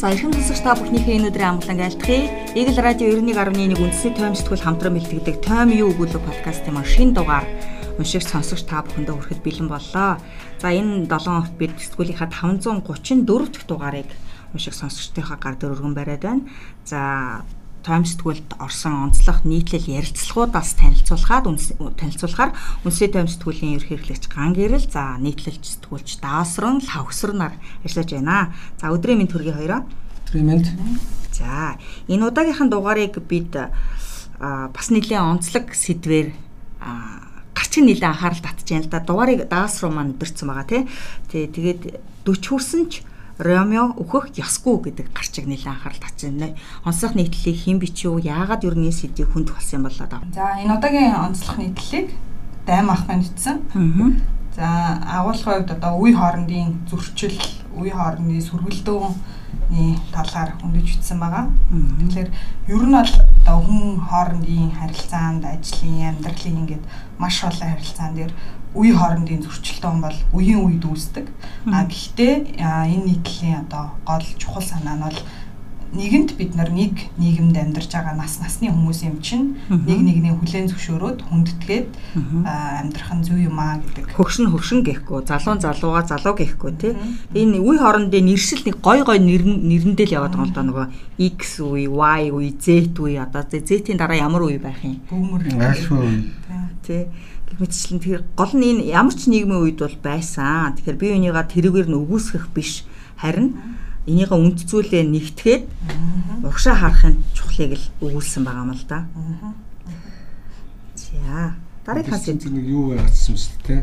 За эрхэм сонсогч та бүхнийхээ энэ өдрийн амгалан айлтгая. Eagle Radio 91.1 үндэсний тойм сэтгүүл хамтран бэлтгэдэг Тойм юу өгүүлэг подкастын маань шинэ дугаар уншигч сонсогч та бүхэндээ хүрэхэд бэлэн боллоо. За энэ 7 хоногт бид сэтгүүлийнхаа 534 дахь дугаарыг уншигч сонсогчдынхаа гар дээр өргөн бариад байна. За Time сэтгүүлд орсон онцлог нийтлэл ярилцлагуудаас танилцуулахад танилцуулахаар үндэсний Time сэтгүүлийн ерхий хэрэглэгч Ган Гэрэл за нийтлэлч сэтгүүлч Даасрын Лавхсарнаар ажиллаж байна. За өдрийн мэнд төргийн хоёроо. Өдрийн мэнд. За энэ удаагийнхын дугаарыг бид бас нэлээд онцлог сэдвэр гарчин нэлээд анхаарал татж байна л да. Дугаарыг Даас руу маань өдөрцөн байгаа тий. Тэгээд 40 хүрсэн ч Ромео өөхөх ёсгүй гэдэг гарчиг нэлээд анхаарал татсан. Онцлог нийтлэлийг хэн бич юу яагаад юу нэг сэдвийг хүнд болсон юм болоо даа. За энэ удаагийн онцлог нийтлэлийг дайм ахмын бичсэн. За агуулгын хувьд одоо үе хоорондын зөрчил, үе хоорондын сөргөлдөөний талаар хөндөж бичсэн байгаа. Тэгэхээр ер нь бол одоо хүн хоорондын харилцаанд, ажлын, амьдралын ингээд маш олон харилцаан дээр үе хоорондын зөрчилдөөн бол үеийн үед үүсдэг. А гэхдээ энэ нийтлийн одоо гол чухал санаа нь бол нэгэнт бид нар нэг нийгэмд амьдарч байгаа нас насны хүмүүс юм чинь нэг нэгний хүлээн зөвшөөрөөд хүндэтгээд амьдрах нь зөв юм аа гэдэг. Хөгшин хөгшин гэхгүй, залуу залууга залуу гэхгүй тий. Энэ үе хоорондын нэршил нэг гой гой нэрэндээ л яваад байгаа юм л да нөгөө X үе, Y үе, Z үе одоо Z-ийн дараа ямар үе байх юм? Бүүмэр. Ашгүй үе. Тий мэтчлэн тэр гол нь энэ ямар ч нийгмийн үед бол байсан. Тэгэхээр бие бинийгаа тэрүүгээр нь өгөөсгөх биш харин энийгээ үнд зүйлээ нэгтгээд урагшаа харахын чухлыг л өгүүлсэн байгаа юм л да. За дараагийн хас нэг юу яатсан юм те.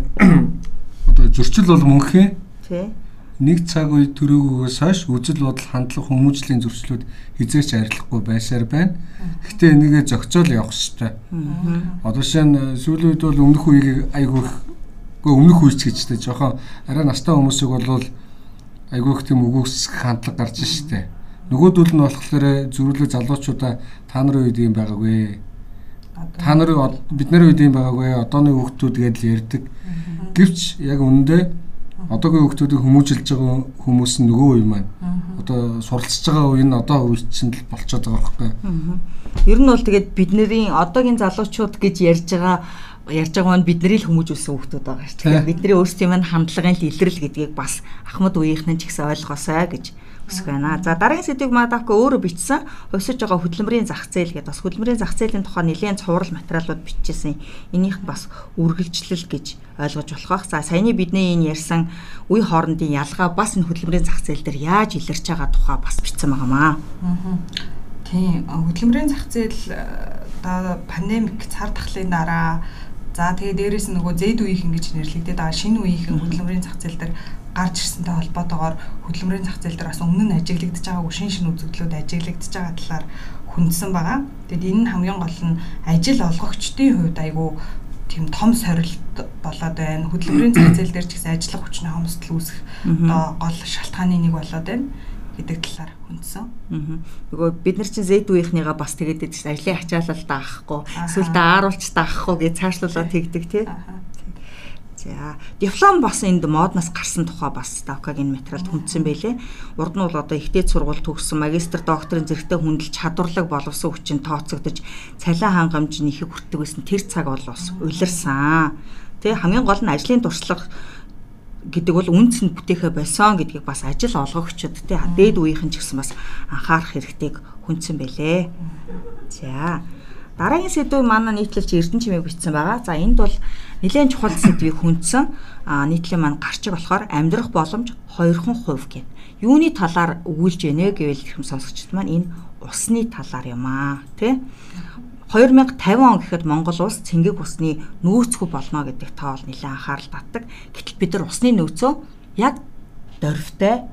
Одоо зөрчил бол мөнхөө. Тий нэг цаг үе төрөөгөөс хойш үзэл бодол хандлага хүмүүжлийн зөрчлүүд хизээч арилахгүй байсаар байна. Гэхдээ энийгээ зохицоол явах хэрэгтэй. Одоо шинэ сүүлийн үед бол өмнөх үеийг айгүй өмнөх үеч гэж тэ жоохон арай настай хүмүүсийг бол айгүй их тийм өгөөсөх хандлага гарч штэ. Нөгөөдөл нь болохоор зөрүүлээ залуучуудаа та нарын үед юм байгаагүй. Та нарын бид нарын үед юм байгаагүй. Одооны хүүхдүүд гэдэл ярьдаг. Гэвч яг үнэндээ одоогийн хүүхдүүдийг хүмүүжилж байгаа хүмүүс нь нөгөө үе маань. Одоо суралцж байгаа үе нь одоо үе чинь л болчиход байгаа байхгүй. Ер нь бол тэгээд бидний одоогийн залуучууд гэж ярьж байгаа ярьж байгаа нь бидний л хүмүүжүүлсэн хүүхдүүд байгаа шүү дээ. Бидний өөрсдийн маань хандлагын л илрэл гэдгийг бас ахмад үеийнхэн ч гэсэн ойлгосоо гэж өсөх байна. За дараагийн сэдвийг Мадавко өөрөө бичсэн. Хувьсаж байгаа хөдөлмөрийн зах зээл гэдэг бас хөдөлмөрийн зах зээлийн тухай нэлээд цуврал материалууд бичижсэн. Энийх бас үргэлжлэл гэж ойлгож болох бах. За саяны бидний энэ ярьсан үе хоорондын ялгаа бас энэ хөдөлмөрийн зах зээл дээр яаж илэрч байгаа тухай бас бичсэн байгаамаа. Аа. Тийм хөдөлмөрийн зах зээл одоо пандемик цар тахлын дараа за тэгээ дээрэс нь нөгөө зэд үеийнхэн гэж нэрлэгдээд байгаа шинэ үеийнхэн хөдөлмөрийн зах зээл дээр гарч ирсэнтэй холбоотойгоор хөдөлмөрийн зах зээл дээр бас өмнө нь ажиглагдж байгаагүй шин шин үзэгдлүүд ажиглагдж байгаа талаар хүндсэн байгаа. Тэгэд энэ нь хамгийн гол нь ажил олгогчдын хувьд айгүй тийм том сорилт болоод байна. Хөдөлмөрийн зах зээл дээр ч гэсэн ажиллах хүчний хомсдол үүсэх одоо гол шалтгааны нэг болоод байна гэдэг талаар хүндсэн. Нөгөө бид нар чинь зэд үеийнхнийгаа бас тэгээд байдаг чинь ажлын ачаалал даахгүй, эсвэл дааруулч даахгүй гэж цаашлуулаад тэгдэг тий. За диплом бас энд модноос гарсан тухай бас ставкагийн материалд хүндсэн байлээ. Урд нь бол одоо ихтэй сургууль төгссөн магистр докторийн зэрэгтэй хүндэл чадварлаг боловсон хүчин тооцогдож цалин хангамж нэхэг хүртдэг байсан тэр цаг бол бас улирсан. Тэ хамгийн гол нь ажлын туршлага гэдэг бол үнц нь бүтээхэ болсон гэдгийг бас ажил олгогчд тэ дээд үеийнхэн ч гэсэн бас анхаарах хэрэгтэйг хүндсэн байлээ. За дараагийн сэдв манай нийтлэлч Эрдэнэ чимээг бичсэн байгаа. За энд бол Нилээн чухал сэдвийг хүндсэн нийтлэн маань гарчиг болохоор амьдрах боломж 2хан хувь гэв. Юуны талаар өгүүлж ийнэ гэвэл хэм сонсогчд маань энэ усны талаар юм аа тий 2050 он гэхэд Монгол улс цэнгэг усны нөөцгүй болно гэдэг тоол нэлээд анхаарал татдаг. Гэтэл бид нар усны нөөцөө яг дөрвтэй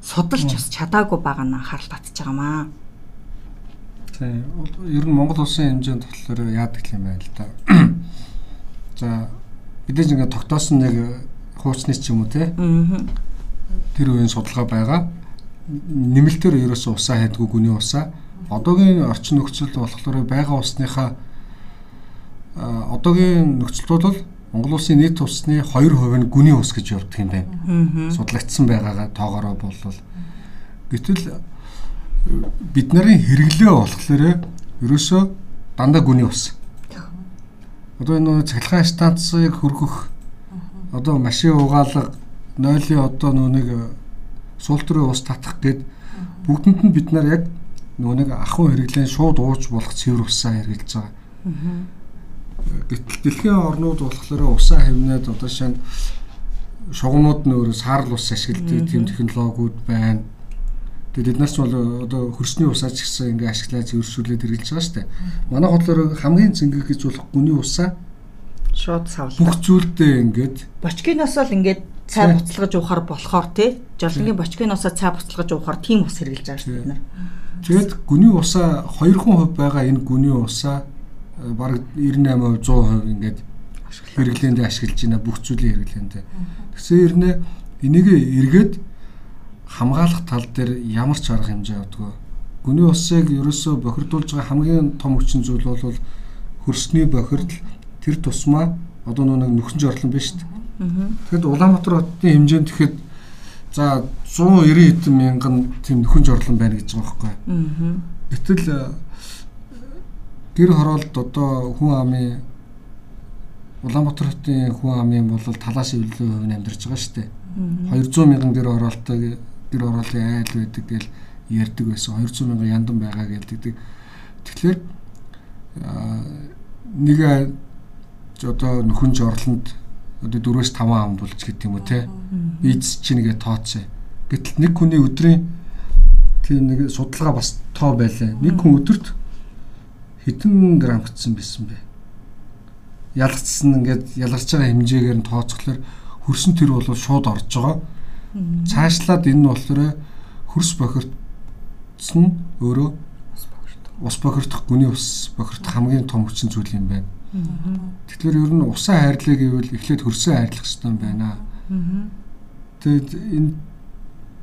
судалж бас чадаагүй байгаа нь анхаарал татж байгаамаа. Тийм. Ер нь Монгол улсын хэмжээнд болохоор яадаг юм байна л да. За бидээс ингээд тогтоосон нэг хуучны ч юм уу те. Тэр үеийн судалгаа байгаа. Нэмэлтээр ерөөсөө усаа хайдгүй гүний усаа. Одоогийн орчин нөхцөлд болохоор байгаа усныхаа одоогийн нөхцөлд бол Монгол улсын нийт усны 2% нь гүний ус гэж явдаг юм байна. Судлагдсан байгаагаа тоогоороо болвол гэтэл бид нарын хэрэглээ болохоор ерөөсөө дандаа гүний ус. Одоо энэ цахилгаан станцыг хөргөх одоо машин угаалга нойлын одоо нүг суултрын ус татах гээд бүгдэнд нь бид нар яг нүг ахуй хэрэглэн шууд ууж болох цэвэр усаа хэрэгжилж байгаа. Гэтэл дэлхийн орнууд болохоор усаа хэмнээд одоо шинэ шугамнууд нь өөрөө саарл ус ашигладаг тийм технологиуд байна. Тэгээд бид нар ч бол одоо хөрсний усаа ч гэсэн ингээ ашиглаад зөвшөөрлөд хэрэгжилж байгаа шүү дээ. Манай бодлоор хамгийн зэнгэг гэж болох гүний усаа шууд савлаа. Бүх зүйлдээ ингээд бочкиноос л ингээд цай буцалгаж уухаар болохоор тий жолонгийн бочкиноосоо цай буцалгаж уухаар тийм ус хэрэгжилж байгаа шүү дээ. Тэгээд гүний усаа 2% байгаа энэ гүний усаа бараг 98% 100% ингээд хэрэглээндээ ашиглаж байна бүх зүйлийн хэрэглээндээ. Тэгсэн хэрнээ энийг эргээд хамгаалах тал дээр ямар ч арга хэмжээ авдаг. Гүний усыг ерөөсөө бохирдуулж байгаа хамгийн том хүчин зүйл бол хөрсний бохирдол тэр тусмаа одоо нэг нөхөн жорлон биш шүү дээ. Тэгэхэд Улаанбаатар хотын хэмжээнд тэгэхэд за 190 хэдэн мянган тийм нөхөн жорлон байна гэж байгаа байхгүй. Гэтэл гэр хороолд одоо хүн амын Улаанбаатар хотын хүн амын бол талаас өвлөө хувь амьдарч байгаа шүү дээ. 200 мянган гэр хороолтой гэр хороолын айл байдаг гэж ярьдаг байсан. 200 мянган яндан байгаа гэлдэг. Тэгэхээр нэг одоо нөхөн жорлонд одоо 4-5 ам болж гэдэг юм уу те. Ийц чи нэгэ тооцсон. Гэтэл нэг хүний өдрийн тийм нэг судалгаа бас тоо байлаа. Нэг хүн өдөрт хэдэн грамм гтсэн байсан бэ? ялгцсан ингээд ялгарч байгаа хэмжээгээр нь тооцохлоор хөрсөн төр бол шууд орж байгаа. Цаашлаад энэ нь болохоор хөрс бохирдсон өөрөө ус бохирдох гүний ус бохирдох хамгийн том хүчин зүйл юм байна. Тэгэхээр ер нь усаа хайрлаа гэвэл эхлээд хөрсөө хайрлах хэрэгтэй юм байна. Тэгэд энэ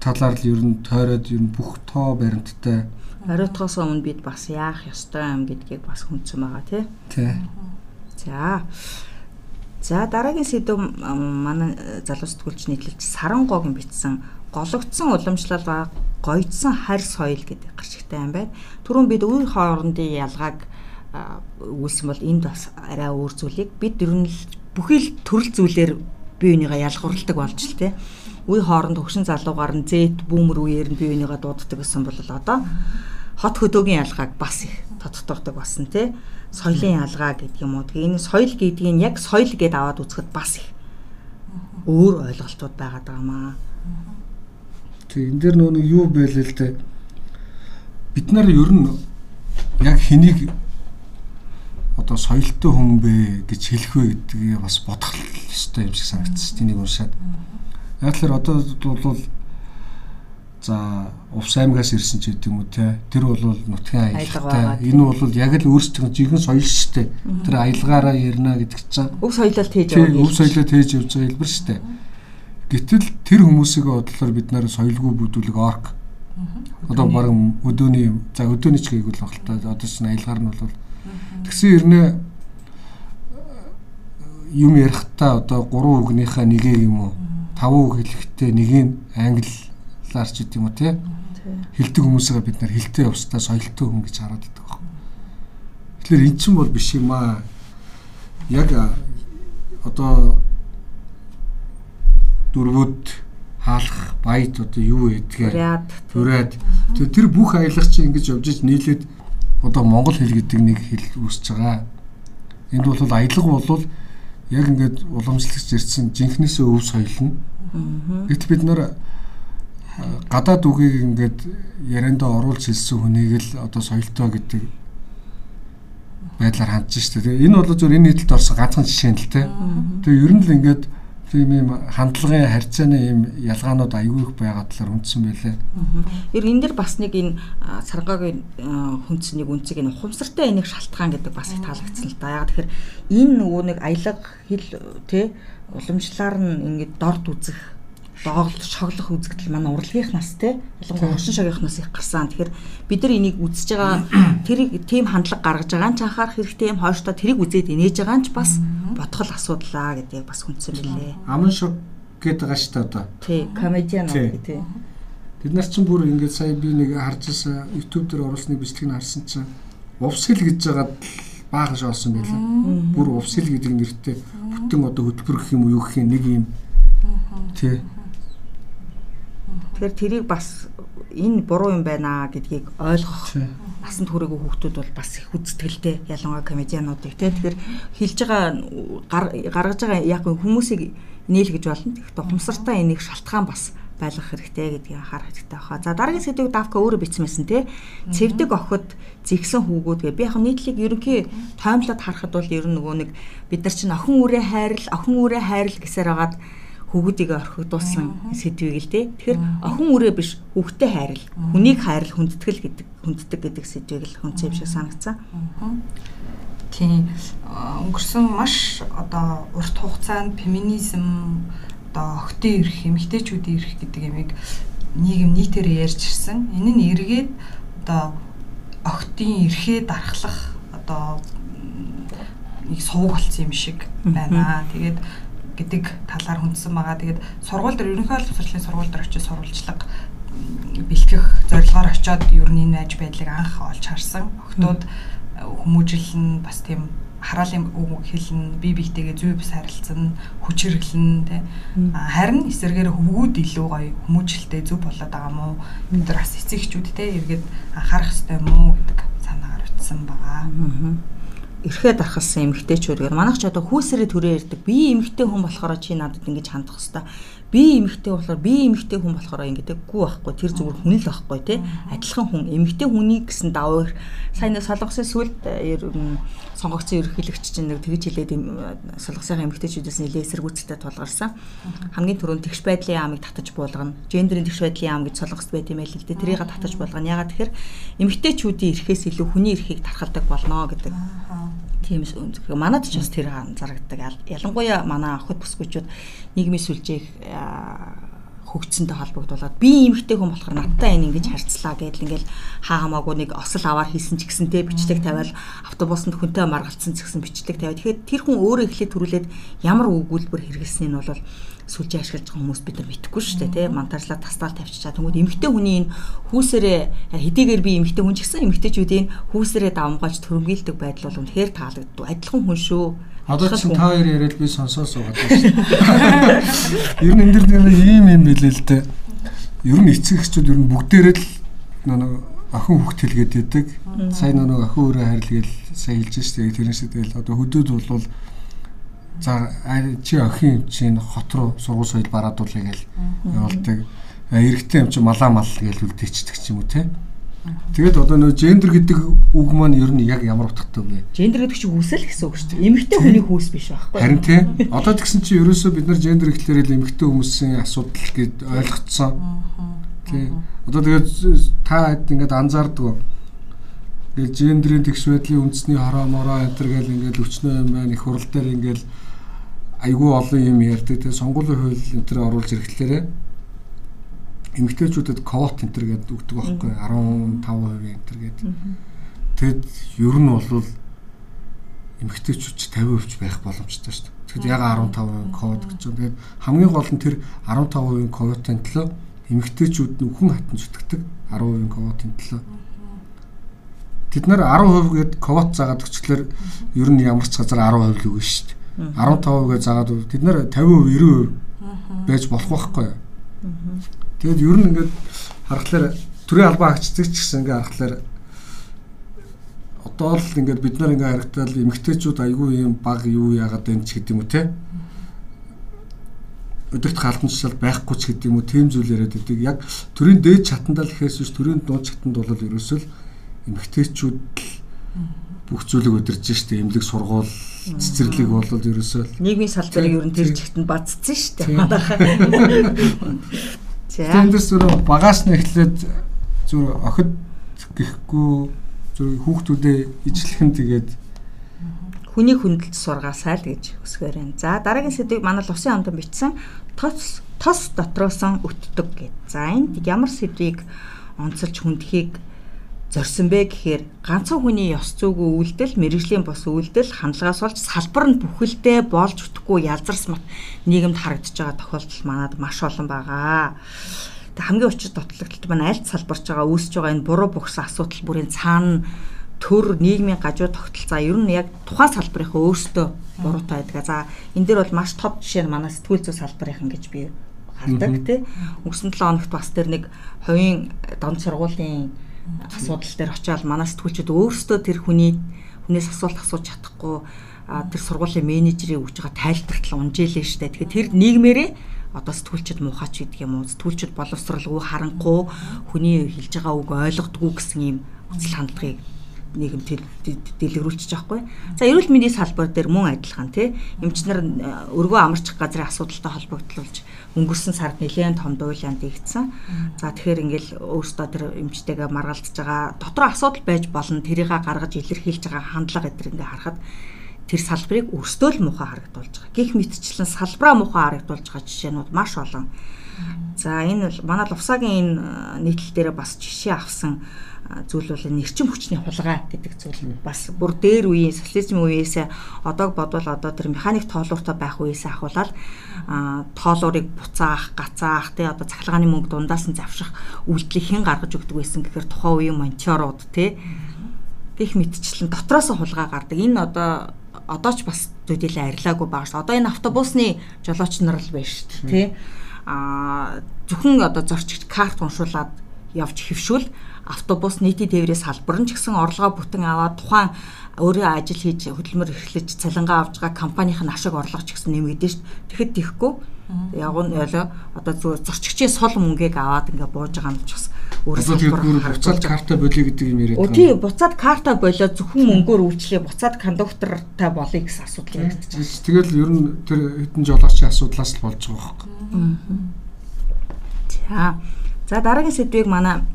талаар л ер нь тойроод ер нь бүх тоо баримттай Оройтгоос өмнө бид бас яах ёстой юм гэдгийг бас хүндсэн байгаа тий. Тий. За. За дараагийн сэдв манай залуу сэтгүүлч нийтлэлч Сарангогийн бичсэн гологдсон уламжлал ба гойдсон харь соёл гэдэг гарчигтай юм байна. Түрүүн бид үе хоорондын ялгааг үүссэн бол энд бас арай өөр зүйлийг бид ер нь бүхий л төрөл зүйлээр бие бинийгаа ялгуурладаг болж л тээ. Үе хооронд хөгшин залуугаар нь зэт бүүмэр үеэр нь бие бинийгаа дууддаг гэсэн бол одоо хот хөдөөгийн ялгааг бас их тодтогдог болсон тий соёлын ялгаа гэдэг юм уу. Тэгээ энэ соёл гэдгийг яг соёл гэдээ аваад үзэхэд бас их өөр ойлголтууд байгаад байгаа маа. Тэг энэ дэр нөө юу байлээ л дээ. Бид нар ер нь яг хэнийг одоо соёлтой хүн бэ гэж хэлэх вэ гэдгийг бас бодох ёстой юм шиг санагдчих. Тэнийг уншаад. Яг л одоо бол За увс аймгаас ирсэн ч гэдэг юм уу те. Тэр бол нутгийн аялалтай. Энэ бол яг л өөрсдөө жинхэнэ соёл шүү дээ. Тэр аялгаараа ярина гэдэг чинь. Өв соёлол тээж яваа. Өв соёлол тээж явж байгаа хэлбэр шүү дээ. Гэтэл тэр хүмүүсийн бодлоор бид нэр соёлгүй бүдүүлэг орк. Одоо баг өдөөний за өдөөний ч баг л та. Одоо чинь аялгаар нь бол тэгсэн ирнэ юм ярихдаа одоо гурван үгнийхээ нэгээ юм уу? Таван үг хэлэхдээ нэгийг англи талаар ч гэдэг юм уу те хилдэг хүмүүсээ бид нар хилтэй явстаа соёлтой хүн гэж хараад байдаг байна. Тэгэхээр эн чинь бол биш юм аа. Яг одоо дөрвөд хаалах баяд одоо юу гэдгээр түрээд тэр бүх аялах чинь ингэж явж иж нийлээд одоо монгол хэл гэдэг нэг хэл үүсэж байгаа. Энд бол аялга бол яг ингээд уламжлагч ирсэн жинхнээсээ өв соёл нь. Гэтэл бид нар гадаад үгийг ингээд яриандаа оруулж хэлсэн хүнийг л одоо соёлтой гэдэг байдлаар хандж штэ. Тэгээ энэ бол зөв энэ нийтлэлд орсон ганцхан жишээ нь л те. Тэгээ ер нь л ингээд тийм юм хандлагын харьцааны юм ялгаанууд аюул их байгаа талаар хүндсэн байлээ. Ер энэ дэр бас нэг энэ саргагийн хүндсэн нэг үнцэг энэ ухамсартай энийг шалтгаан гэдэг бас их таалагдсан л да. Яг тэгэхээр энэ нөгөө нэг аялга хэл тэ уламжлалаар нь ингээд дорд үзэх доголд шоглох үзэгдэл манай урлагийнхнаас те ялангуяа хошин шогийнхнаас их гарсан. Тэгэхээр бид нар энийг үзэж байгаа тэр тийм хандлага гаргаж байгаа нь ч анхаарах хэрэгтэй юм. Хойштоо тэрийг үзээд инээж байгаа нь ч бас бодгол асуудлаа гэдгийг бас хүндсэн билээ. Аман шок гэдэг байгаа шүү дээ одоо. Тий, комедиан гэдэг тий. Бид нар чинь бүр ингээд сая би нэг харж байсан YouTube дээр оруулсны бичлэгийг харсан чинь увсгэл гэж жагаад баахан шоосон байлаа. Бүр увсгэл гэдэг нэртэй бүтэн одоо хөтөлбөр гэх юм уу юу гэх юм нэг юм тий. Тэгэхээр тэрийг бас энэ буруу юм байна гэдгийг ойлгох насанд хүрээгүй хүүхдүүд бол бас их үздэгтэй ялангуяа комедиануудыг тий тэгэхээр хэлж байгаа гаргаж байгаа яг хүмүүсийг нийлгэж болно. Тэгэхдээ ухамсартай энийг шалтгаан бас байлгах хэрэгтэй гэдгийг анхаарах хэрэгтэй баха. За дараагийн сэдвийг давка өөрөө бичмээсэн те. Цэвдэг охид зэгсэн хүүгүүд гэ. Би яг нийтлэг ерөнхий тоомлоод харахад бол ер нь нөгөө нэг бид нар чинь охин үрээ хайрал, охин үрээ хайрал гэсээр хагаад хүүгүүдийг орхигдуулсан сэдвийг л те. Тэгэхээр охин үрээ биш хүүхдэд хайрал, хүнийг хайрал, хүндэтгэл гэдэг хүнддэг гэдэг сэдвийг л хүнцээ юм шиг санагцсан. Тийм өнгөрсөн маш одоо урт хугацаанд феминизм одоо охтын эрх, эмэгтэйчүүдийн эрх гэдэг ямиг нийгэм нийтээр ярьж ирсэн. Энэ нь эргээд одоо охтын эрхээ дарахлах одоо нэг сувг болсон юм шиг байна. Тэгээд гэдэг талаар хүндсэн байгаа. Тэгээд сургууль дээр ерөнхий боловсролын сургууль дээр очиж сурвалжлага бэлтгэх зорилгоор очиод ер нь энэ аж байдлыг анх олж харсан. Охтууд хүмүүжил нь бас тийм хараалын үг хэлнэ, бие биетэйгээ зүй бас харилцсан, хүч хэрэглэн тэ. Харин эсэргээр хөвгүүд илүү гоё хүмүүжлэлтэй зөв болоод байгаа мó. Бид нар бас эцэгчүүд тэ эргээд анхаарах хэрэгтэй мó гэдэг санаагаар утсан байгаа. Эрхээ дарахсан эмэгтэйчүүд гэр манайх ч одоо хүүсэрээ төрөө ирдэг. Би эмэгтэй хүн болохоор чи надад ингэж хандах хэвээр би эмэгтэй болохоор би эмэгтэй хүн болохоор ингэдэггүй байхгүй тэр зүгээр хүн л байхгүй тий. Адилхан хүн эмэгтэй хүнийг гэсэн даваар сайн солонгосын сүлд э, сонгогдсон ерөнхийлөгч чинь нэг тэгж хэлээд солонгосын эмэгтэйчүүдээс нэлээ эсэргүүцэлтэй тулгарсан. Хамгийн түрүүнд тэгш байдлын яамыг татаж буулгана гендерийн тэгш байдлын яам гэж солонгост байт юм байл л дээ. Тэрийг татаж буулгана ягаад тэгэхээр эмэгтэйчүүдийн эрхээс илүү хүний эрхийг тархалдаг болно гэдэг тийм манад ч бас тэр зарагддаг. Ялангуяа манай охид бүсгүйчүүд нийгмийн сүлжээх хөгжсөнтэй холбогдуулаад би эмэгтэй хүн болохоор надтай энэ ингэж харьцлаа гэдэл ингээл хаа хамаагүй нэг осол аваар хийсэн ч гэсэн те бичлэг тавиал автобусанд хүнтэй маргалцсан ч гэсэн бичлэг тавиад. Тэгэхээр тэр хүн өөрөө эхлээд төрүүлээд ямар өгүүлбэр хэрэглэснийг нь бол сүлжээ ашиглаж байгаа хүмүүс бид нар мэдэхгүй шүү дээ тий монтажлаа тастаал тавьчихаа тэгмүүд эмэгтэй хүний энэ хүүсэрээ хэдийгээр би эмэгтэй хүн ч гэсэн эмэгтэйчүүдийн хүүсэрээ давмгаалж төрөмгийлдэг байдал бол үнэхээр таалагддаг адилхан хүн шүү Одоо ч та хоёр яриад би сонсоо суугаад байна. Ер нь энэ дэр ийм юм билээ л дээ. Ер нь эцэг эхчүүд ер нь бүгдээрээ л нэг охин хүүхд хэлгээд идэг. Сайн нэг охин өөрөө хайрлгээл сайн хэлж штэ. Тэрнээс тэгэл одоо хөдөөд болвол за чи охин чинь хот руу сургууль соёл бараадуулъя гэж явуулдаг. Эрэгтэй юм чи малаа мал гэж үлдээчдэг ч юм уу те. Тэгээд одоо нөө гендер гэдэг үг маань ер нь яг ямар утгатай вэ? Гендер гэдэг чинь хүсэл гэсэн үг шүү дээ. Эмэгтэй хүний хүүс биш байхгүй. Харин тийм. Одоо тэгсэн чинь ерөөсөө бид нар гендер гэхлээр л эмэгтэй хүмүүсийн асуудал гэд ойлгоцсон. Тийм. Одоо тэгээд та хэд ингээд анзаардгүй. Ингээд гендерийн тэгш байдлын үндэсний хороо мороо энэ төр гэл ингээд өчнөө юм байна. Их хурал дээр ингээд айгүй олон юм ярьдаг. Тэгээд сонгуулийн хууль энэ төр оруулж ирэхлээрээ эмэгтэйчүүдэд квот энтер гэдэг өгдөг байхгүй 15% энтер гэдэг. Тэгэд ер нь бол эмэгтэйчүүд 50% байх боломжтой шүү дээ. Тэгэхэд яг 15% квот гэж байна. Тэгээд хамгийн гол нь тэр 15% квотын төлөө эмэгтэйчүүд нүхэн хатан зүтгэдэг 10% квотын төлөө. Тэд нар 10% гээд квот заагаад өчтөлөр ер нь ямар ч газар 10% л үгүй шүү дээ. 15% гээд заагаад тэд нар 50% 90% байж болох байхгүй. Юу? Тэгэд ер нь ингээд харахаар төрийн албан агчдаг ч гэсэн ингээд харахаар одоо л ингээд бид нар ингээд харагдтал эмгтээчүүд айгүй юм баг юу яагаад байна ч гэдэг юм уу те? Өдөрт хаалтнчлал байхгүй ч гэдэг юм уу? Тийм зүйл яриад байдаг. Яг төрийн дээд чатандаа л ихээс биш төрийн дунд чатанд бол ерөөсөө эмгтээчүүд л бүх зүйлийг удирж штэ эмнэлэг сургууль цэцэрлэг бол ерөөсөө нийгмийн салбарыг ер нь тэр чигтэнд бацсан штэ манайхаа За. Тэндээс зүрх багаас нь эхлээд зүрх охид гэхгүй зүрх хүүхдүүдээ ижлэхэн тэгээд хүний хүндэлж сургаасаа л гэж өсгөр байна. За дараагийн сэдвийг манай Лусын амдан бичсэн тос тос дотроосон өтдөг гэд. За энд ямар сэдвийг онцолж хүндхийг зорьсон бэ гэхээр ганцхан хүний ёс зүйгүй үйлдэл, мэрэгжлийн бос үйлдэл, хандлагаас олж салбар нь бүхэлдээ болж өгөхгүй ялзарс мат нийгэмд харагдаж байгаа тохиолдол манад маш олон байгаа. Тэг хамгийн учир дутлагдлалт маань аль салбарч байгаа үүсэж байгаа энэ буруу бохсон асуудал бүрийн цаана төр нийгмийн гажуу тогтол за ер нь яг тухайн салбарынхаа өөртөө буруутай байдаг. За энэ дээр бол маш топ жишээ нь манай сэтгүүл зүйн салбарынхан гэж би хардаг тий. Өнгөрсөн 7 хоногт бас тэр нэг хувийн дон сургуулийн асуудал дээр очиад манай сэтгүүлчид өөрсдөө тэр хүний хүнээс асуулт асууж чадахгүй тэр сургуулийн менежерийг өгж байгаа тайлбартал унжээлээ штэ. Тэгэхээр тэр нийгмээрээ одоо сэтгүүлчд муухач гэдэг юм уу сэтгүүлчд боловсралгүй харанхуй хүний хэлж байгаа үг ойлгодгүй гэсэн ийм үзэл хандлагыг нийгэм дэлгэрүүлчих жоохгүй. За эрүүл мэндийн салбар дээр мөн адилхан тий эмчнэр өргөө амарчих газрын асуудалтай холбогдлуулж өнгөрсөн сард нэлээд том дуйлаанд ийгдсэн. За тэгэхээр ингээл өөрөөсөө тэр эмчтэйгээ маргалдж байгаа дотор асуудал байж болно тэрийг гаргаж илэрхийлж байгаа хандлага гэдэр ингээ харахад тэр салбарыг өрсдөө л муухай харагдуулж байгаа. Гэх мэтчлэн салбараа муухай харагдуулж байгаа жишээнүүд маш олон. За энэ бол манай Лувсагийн энэ нийтлэл дээр бас жишээ авсан зүйл бол нэрчим хүчний хулгай гэдэг зүйл бас бүр дээр үеийн социализм үеэс одоог бодвол одоо тэр механик тоолууртай байх үеэс ахуулаад тоолуурыг буцаах, гацаах тий одоо цахилгааны мөнгө дундаас нь завших үйлдэлийг хэн гаргаж өгдөг байсан гэхээр тухайн үеийн мончорууд тий гих мэтчлэн дотроос хулгай гардаг. Энэ одоо одоо ч бас зүдэлээ арилаагүй байгаа шүү. Одоо энэ автобусны жолооч нар л байна шүү тий. Аа зөвхөн одоо зорчигч карт уншуулад явж хөвшүүл автобус нийтийн тээврээс салбар нь ч гэсэн орлогоо бүтэн аваад тухайн өөрөө ажил хийж хөдөлмөр эрхлэж цалингаа авж байгаа компанийн ашиг орлого ч гэсэн нэмэгдэн шүү. Тэгэхэд тийхгүй яг нь ойлоо одоо зүгээр зорчигчийн сул мөнгийг аваад ингээ бууж байгаа юм ч бас өөрөө салбар буцаад карта болиё гэдэг юм яриад байна. Тий, буцаад карта болио зөвхөн мөнгөөр үйлчлээ буцаад кондуктортай болъё гэсэн асуудал яригдаж байна. Тэгэл ер нь тэр хэдэн жолоочийн асуудлаас л болж байгаа байхгүй. За. За дараагийн сэдвийг манай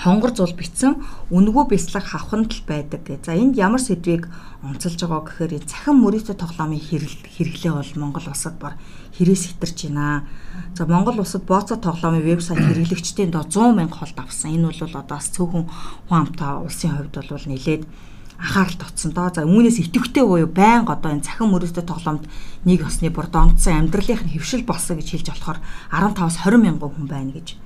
хонгор зул битсэн үнгүү бяцлах хавханд л байдаг гэ. За энд ямар сэдвийг онцолж байгаа гэхээр цахим мөрөөдө тоглоомын хэрэглээ бол Монгол улсад бар хэрэгс хитэрч байна. За Монгол улсад бооцоо тоглоомын вебсайт хэрэглэгчдийн доо 100 мянга холд авсан. Энэ бол одоо бас цөөхөн хүн амтаа улсын хувьд бол нэлээд анхаарал татсан доо. За үүнээс идэвхтэй буюу байнга одоо энэ цахим мөрөөдө тоглоомд нэг осны бүр донгдсон амьдралынх нь хөвшил болсон гэж хэлж болохоор 15-аас 20 мянган хүн байна гэж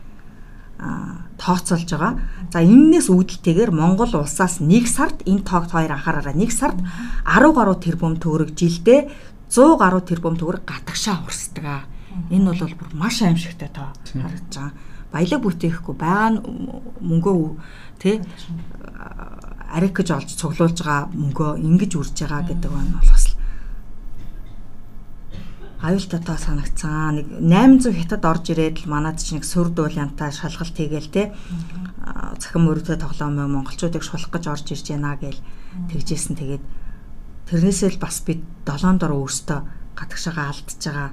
тооцоолж байгаа. За энээс үүдэлтэйгээр Монгол улсаас 1 сард энэ тоогт хоёр анхаараараа 1 сард 10 гаруй тэрбум төгрөг жилдээ 100 гаруй тэрбум төгрөг гатагшаа урсдаг. Энэ бол бүр маш аимшигтай тоо харагдаж байгаа. Баялаг бүтээхгүй байгаа мөнгөө тий арик гэж олж цуглуулж байгаа мөнгөө ингэж үрж байгаа гэдэг нь бол бас аюултай санагцсан. Нэг 800 хятад орж ирээд л манад ч нэг сүр дуулянтаа шалгалт хийгээл те. Цахим мөрөдөө тоглоом монголчуудыг шулах гэж орж ирж байна гээл тэгжсэн. Тэгээд тэрнээсээ л бас бид долоон дор өөртөө гадагшаага алдчихж байгаа.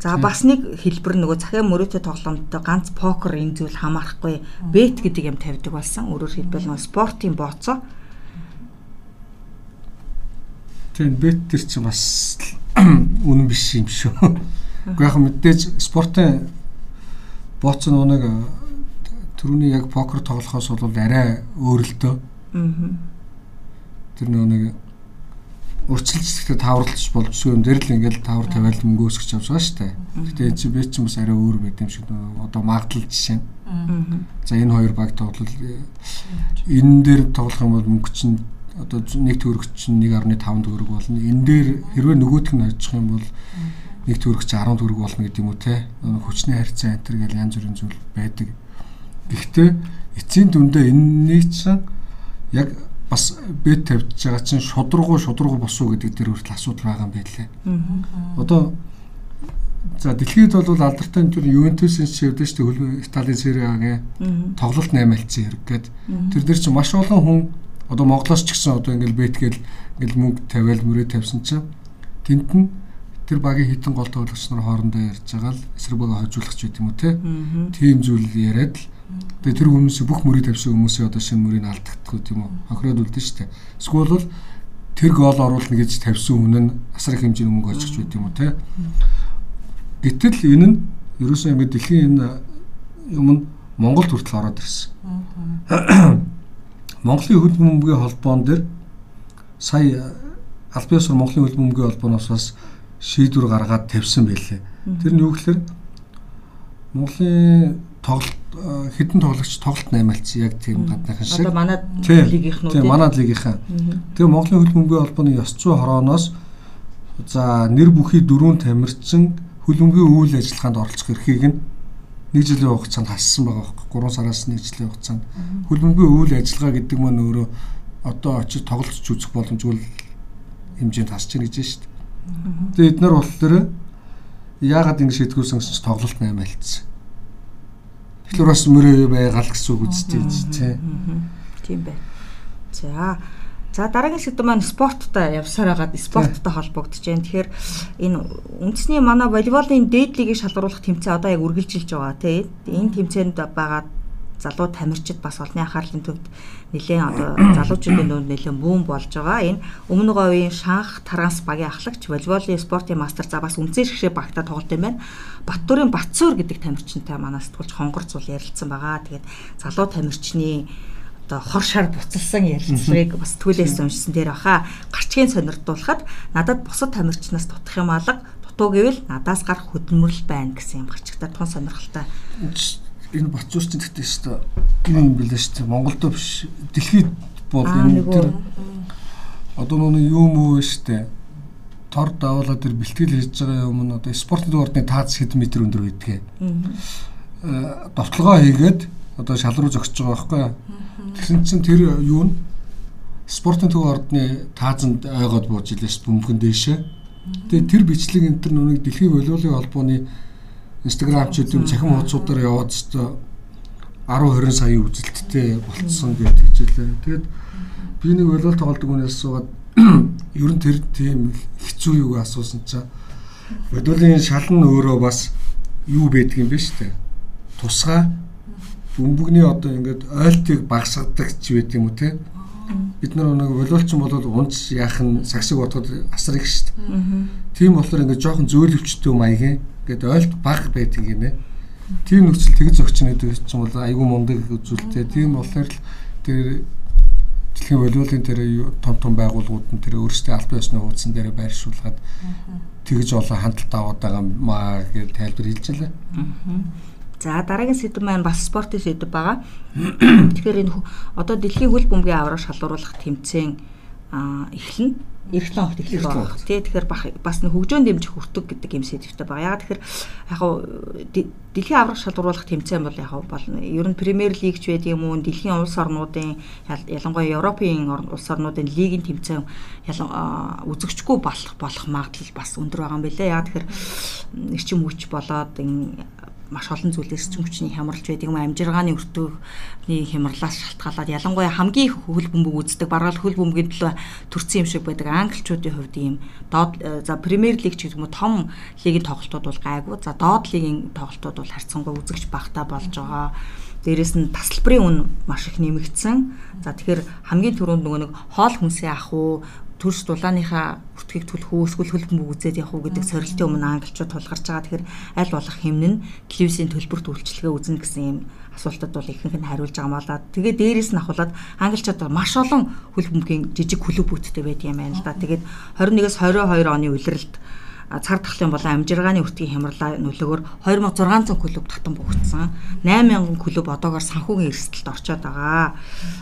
За бас нэг хэлбэр нөгөө цахим мөрөөдөө тоглоомтой ганц покер энэ зүйл хамаарахгүй бет гэдэг юм тавьдаг болсон. Өөрөөр хэлбэл нөгөө спортын бооцоо. Тийм бет төр чи бас үнэн биш юм шүү. Уу яг мэдээж спортын бооц нэг түрүүний яг покер тоглохоос бол арай өөр л дөө. Аа. Тэр нэг урьдчилж тавралж болжгүй юм дээр л ингээл тавар тавиал мөнгө өсгөж авч байгаа шүү дээ. Гэтэ энэ чинь би чинь бас арай өөр байт юм шиг одоо магадлал жишээ. За энэ хоёр баг тоглол энэ дээр тоглох юм бол мөнгө чинь одоо нэг төгрөг чинь 1.5 төгрөг болно. Энэ дээр хэрвээ нөгөөтг нь очих юм бол нэг төгрөг чинь 10 төгрөг болно гэдэг юм уу те. Хүчний харьцаа энэ төр гэл янз бүрийн зүйл байдаг. Гэхдээ эцсийн дүндээ энэний чинь яг бас бет тавьж байгаа чинь шудрагуу шудрагуу босуу гэдэг дээр хүртэл асуудал байгаа юм байлээ. Одоо За дэлхийд бол алдартай нь Ювентусын дээ хөлбөмбөг Италийн Серие А-гийн тоглолт 8 альцсан хэрэг гээд тэр дээр чинь маш олон хүн Одоо Монголоос ч гэсэн одоо ингээл бэтгээл ингээл мөнгө тавиал мөрөө тавьсан чинь тэнд нь тэр багийн хитэн гол тоглогч нар хоорондоо ярьж байгаа л эсрэг бага хожуулах ч гэдэм үү те. Тийм зүйл яриад л тэгээ тэр хүмүүсийн бүх мөрийг тавьсан хүмүүсийн одоо шинэ мөрийг алдагддаг тийм үү. Хохироод үлдэн штэ. Эсвэл бол тэр гол оруулна гэж тавьсан хүн нь асар их хэмжээний мөнгө гэж байт юм уу те. Гэтэл энэ нь ерөөсөө ингэ дэлхийн энэ юм нь Монголд хүртэл ороод ирсэн. Монголын хөл бөмбөгийн холбоон дээр сая аль биесээр Монголын хөл бөмбөгийн холбооноос бас шийдвэр гаргаад тавьсан байлээ. Тэр нь юу гэхээр Монголын тоглолт хэдэн тоглогч тоглолт наймаалцсан яг тийм гадныхан шиг. Одоо манай лигийнхнүүд. Тийм манай лигийнхан. Тэгээ Монголын хөл бөмбөгийн холбооны ёс зүй хорооноос за нэр бүхий дөрөв тамирчин хөл бөмбөгийн үйл ажиллагаанд оролцох эрхийг нь нэг жилийн хугацаанд хассан байгаа байхгүй 3 сараас нэг жилийн хугацаанд хөл бөмбөгийн үйл ажиллагаа гэдэг маань өөрөө одоо очиж тоглолцож үзэх боломжгүй хэмжээнд хасч ийн гэж байна шүү дээ. Тэгээ эднэр болохоор яагаад ингэ шийдгүүлсэн гэсэн чинь тоглолт 8 альцсан. Тэгэхээр бас мөрөө байгаал гэсэн үг үстэй тийм. Тийм бай. За За дараагийн сэдв маань спорттой явсаар хагаад спорттой холбогдож байна. Тэгэхээр энэ үндэсний манай волейболын дээд лигийг шалгаруулах тэмцээн одоо яг үргэлжилж байгаа тийм. Энэ тэмцээнд байгаа залуу тамирчид бас олонний анхаарлын төвд нэлээд одоо залуучуудын нүунд нэлээд бүүн болж байгаа. Энэ өмнө говийн Шанх Таранс багийн ахлагч волейболын спортын мастер за бас үнцэн шгшээ багтаа тоглолт юм байна. Баттуурын Батсуур гэдэг тамирчинтай манай сэтгүүлч хонгорцуул ярилцсан байгаа. Тэгээд залуу тамирчны одоо хор шар буцалсан ярилцлагыг бас түлээс уншсан. Дээр баха гарчгийн сонирдуулахад надад бусад тамирчнаас дутах юм алга дутуу гэвэл надаас гарах хөдөлмөрлөл байна гэсэн юм гарчигтай тун сонирхолтой. Энэ бацуурчин гэхдээ шүү дээ. Энэ юм билээ шүү дээ. Монголд биш дэлхийд бол энэ тэр одоо нүг юм уу шүү дээ. Тор давуулаа тэр бэлтгэл хийж байгаа юм нь одоо спортын ордны таац хэдэн метр өндөр байдгийг. Аа довтлогоо хийгээд одоо шал руу зогсож байгаа байхгүй юу? Тэгсэн чинь тэр юу нь спортын төв ордны таазанд ойгоод бууж илээс бөмбөгөн дээшээ. Тэгээ тэр бичлэг энэ төр нүг дэлхийн волейболын холбооны инстаграм ч үгүй цахим хуудасуудаар яваад өстой 10 20 сая үзэлттэй болцсон гэдэг хичээлээ. Тэгээд би нэг волейбол тоглодог хүнээс суугаад ер нь тэр тийм хэцүү юу асуусан чаа. Волейболын шал нь өөрөө бас юу байдгийг юм бэ штэ. Тусгай бөмбөгний одоо ингээд ойлтыг багасгадаг ч байд юм уу те бид нар нэг волейболчин бол унц яах нь сагсыг бодоход асар их шүү дээ. Тийм болохоор ингээд жоохон зөөлөвчтэй маягийн ингээд ойлт баг байдаг юм ээ. Тийм нөхцөл тэгж өгч нэдэг чинь бол айгүй мундаг үзүүлэлтээ. Тийм болохоор л тэр дэлхийн волейболын тэр том том байгууллагууд нь тэр өөрсдөө аль биесны хуудсан дээр байршуулад тэгж олон хандлт аваад байгаа маа гэж тайлбар хэлж байлаа. За дараагийн сэдв маань бас спортын сэдв байгаа. Тэгэхээр энэ одоо дэлхийн хөл бөмбөгийн авраг шалгаруулах тэмцээн эхлэнэ. Эрхлэн огт эхлэх байна. Тэ тэгэхээр бас хөгжөөнд дэмжих хүртэг гэдэг юм сэдвтэй байгаа. Яг тэгэхээр яг дэлхийн авраг шалгаруулах тэмцээн бол яг болно. Ер нь Премьер лиг ч байдаг юм уу? Дэлхийн улс орнуудын ялангуяа Европын улс орнуудын лигийн тэмцээн ялан үзэгчгүй болох болох магадлал бас өндөр байгаа юм билэ. Яг тэгэхээр эрчим хүч болоод маш олон зүйлээс ч хүчний хямралж байдаг юм. Амжиргааны өртөөний хямралаас шалтгаалаад ялангуяа хамгийн хөл бөмбөг үздэг баргаал хөл бөмбөгийн төлөө төрсэн юм шиг байдаг англичуудын хувьд ийм. Доод э, за премьер лиг ч гэдэг юм уу том лигийн тоглолтууд бол гайгүй. За доод лигийн тоглолтууд бол харьцангуй үзэгч багтаа болж байгаа. Дээрэс нь тасалбарын үн маш их нэмэгдсэн. За тэгэхээр хамгийн түрүүнд нөгөө нэг хоол хүнсээ ах уу төрс дулааныхаа бүртгийг төлөх үү эсвэл хөлбөмбөг үзээд явах уу гэдэг сорилтын өмнө англичууд тулгарч байгаа. Тэгэхээр аль болох хэмнэ нь телевизийн төлбөрт үйлчлэгээ үзнэ гэсэн юм асуултад бол ихэнх нь хариулж байгаа маа. Тэгээ дээрээс нь ахуулаад англичууд маш олон хөлбөмбөгийн жижиг клубүүдтэй байдаг юм байна л да. Тэгээд 21-с 22 оны үеэрэлд цаг тахлын болон амжиргааны өртгийн хямралаа нөлөөгөөр 2600 клуб татан богдсон. 8000 клуб одоогоор санхүүгийн эрсдэлд орчоод байгаа.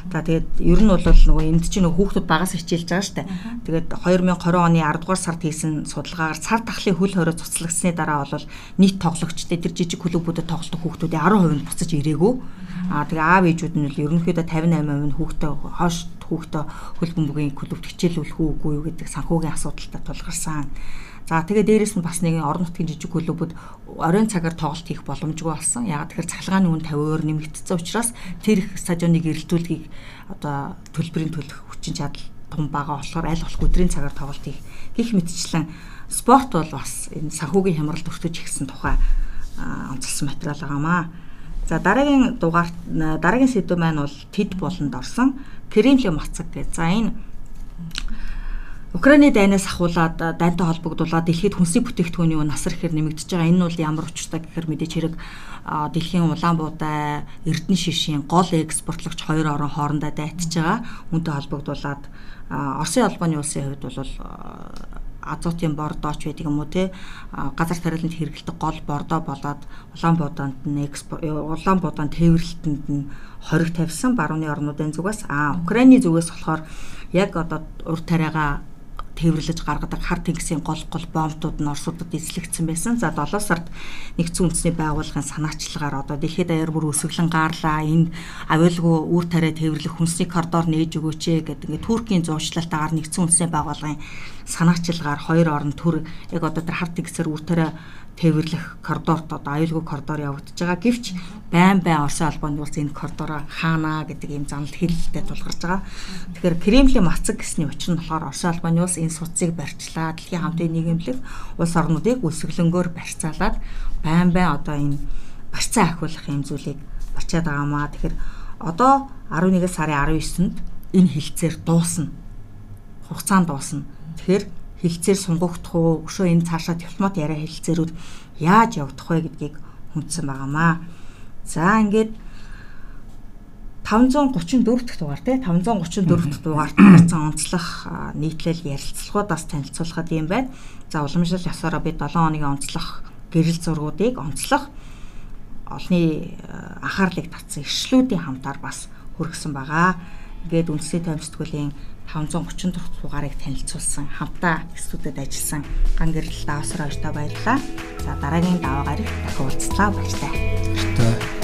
За тэгээд ер нь бол нөгөө энд чинь хүүхдүүд багаас хичээлж байгаа штэ. Тэгээд 2020 оны 10 дугаар сард хийсэн судалгаагаар цар тахлын хөл хорой цуцлагдсны дараа бол нийт тоглогчдын тэр жижиг клубүүдэд тоглолтог хүүхдүүдийн 10% нь буцаж ирээгүй. Аа тэгээ аав ээжүүд нь бол ерөнхийдөө 58% нь хүүхдээ хойш хүүхдээ хөл бөмбөгийн клубт хичээлүүлэх үгүй юу гэдэг санхүүгийн асуудалтай тулгарсан. За тэгээ дээрэс нь бас нэгэн орон нутгийн жижиг клубүүд оройн цагаар тоглолт хийх боломжгүй болсон. Яг тэгэхээр цахилгааны үн 50-оор нэмэгдсэн учраас тэр их стадионыг эрэлтүүлэхийг одоо төлбөрийн төлөх хүчин чадал том байгаа болохоор аль болох өдрийн цагаар тоглолт хийх гих мэтчлэн спорт бол бас энэ санхүүгийн хямралд өртөж ихсэн тухай онцлсан материал байгаамаа. За дараагийн дугаарт дараагийн сэдв маань бол TED болонд орсон Кремлийн мацаг гэж. За энэ Украины дайнаас ахуулаад дайнтай холбогдуулаад дэлхийд хүнсний бүтээгдэхүүний үн асар ихээр нэмэгдэж байгаа. Энэ нь ямар учиртай гэхээр мэдээж хэрэг дэлхийн улаан буудай Эрдэнэ шишийн гол экспортлогч хоёр орон хоорондоо дайтж байгаа. Үүнтэй холбогдуулаад Оросын албаны улсын хувьд бол азотын бордооч байдаг юм уу те? Газар тариаланд хэрэгэлдэг гол бордоо болоод Улаанбууданд нь экспорт Улаанбууданд тээвэрлэлтэнд нь хориг тавьсан барууны орнуудын зүгээс а Украины зүгээс болохоор яг одоо урд тариага тээвэрлэж гаргадаг хар тэнгисийн гол гол бомбтууд нь Оросуудад эзлэгдсэн байсан. За 7 сард нэгдсэн үндэсний байгууллагын санаачлагаар одоо дэлхийд даяар бүр өсөглөн gaarлаа. Энд авиалгүй үр тариа тээвэрлэх хүнсний коридор нээж өгөөч гэдэг ингээд Туркийн зуучлалтаар нэгдсэн үндэсний байгууллагын санаачлагаар хоёр орн төр яг одоо тэр хар тэнгисээр үр тариа тээвэрлэх коридорт одоо аюулгүй коридор явагдаж байгаа. Гэвч байн байн Оросын албанд улс энэ коридороо хаана гэдэг ийм занал хэлэлтэд тулгарч байгаа. Тэгэхээр Кремлийн мацаг гэсний учир нь болохоор Оросын албаны улс энэ суцыг барьчлаа. Дэлхийн хамтын нийгэмлэг улс орнуудыг үсгэлэнгөөр барьцаалаад байн байн одоо энэ барьцаа ахиулах юм зүйлийг барьчаад байгаамаа. Тэгэхээр одоо 11 сарын 19-нд энэ хилцээр дуусна. Хугацаанд дуусна. Тэгэхээр хилцээр сунгагдах уу өшөө энэ цаашаа дипломат яриа хилцээрүүд яаж явагдах вэ гэдгийг хүндсэн байгаамаа. За ингээд 534 дахь дугаар тий 534 дахь дугаарт гарсан онцлог нийтлэл ярилцлагуудаас танилцуулахад юм байна. За уламжлал ёсороо би 7 хоногийн онцлог гэрэл зургуудыг онцлог олны анхаарлыг татсан иршлүүдийн хамтаар бас хүргэсэн байгаа. Ингээд үндэсний томсдгуулийн 530 дахь дугаарыг танилцуулсан хамтаа студид ажилласан ган гэрэл давсар хоёртоо баярлалаа. За дараагийн даваа гарагт дахин уулзлаа баяртай. Баяртай.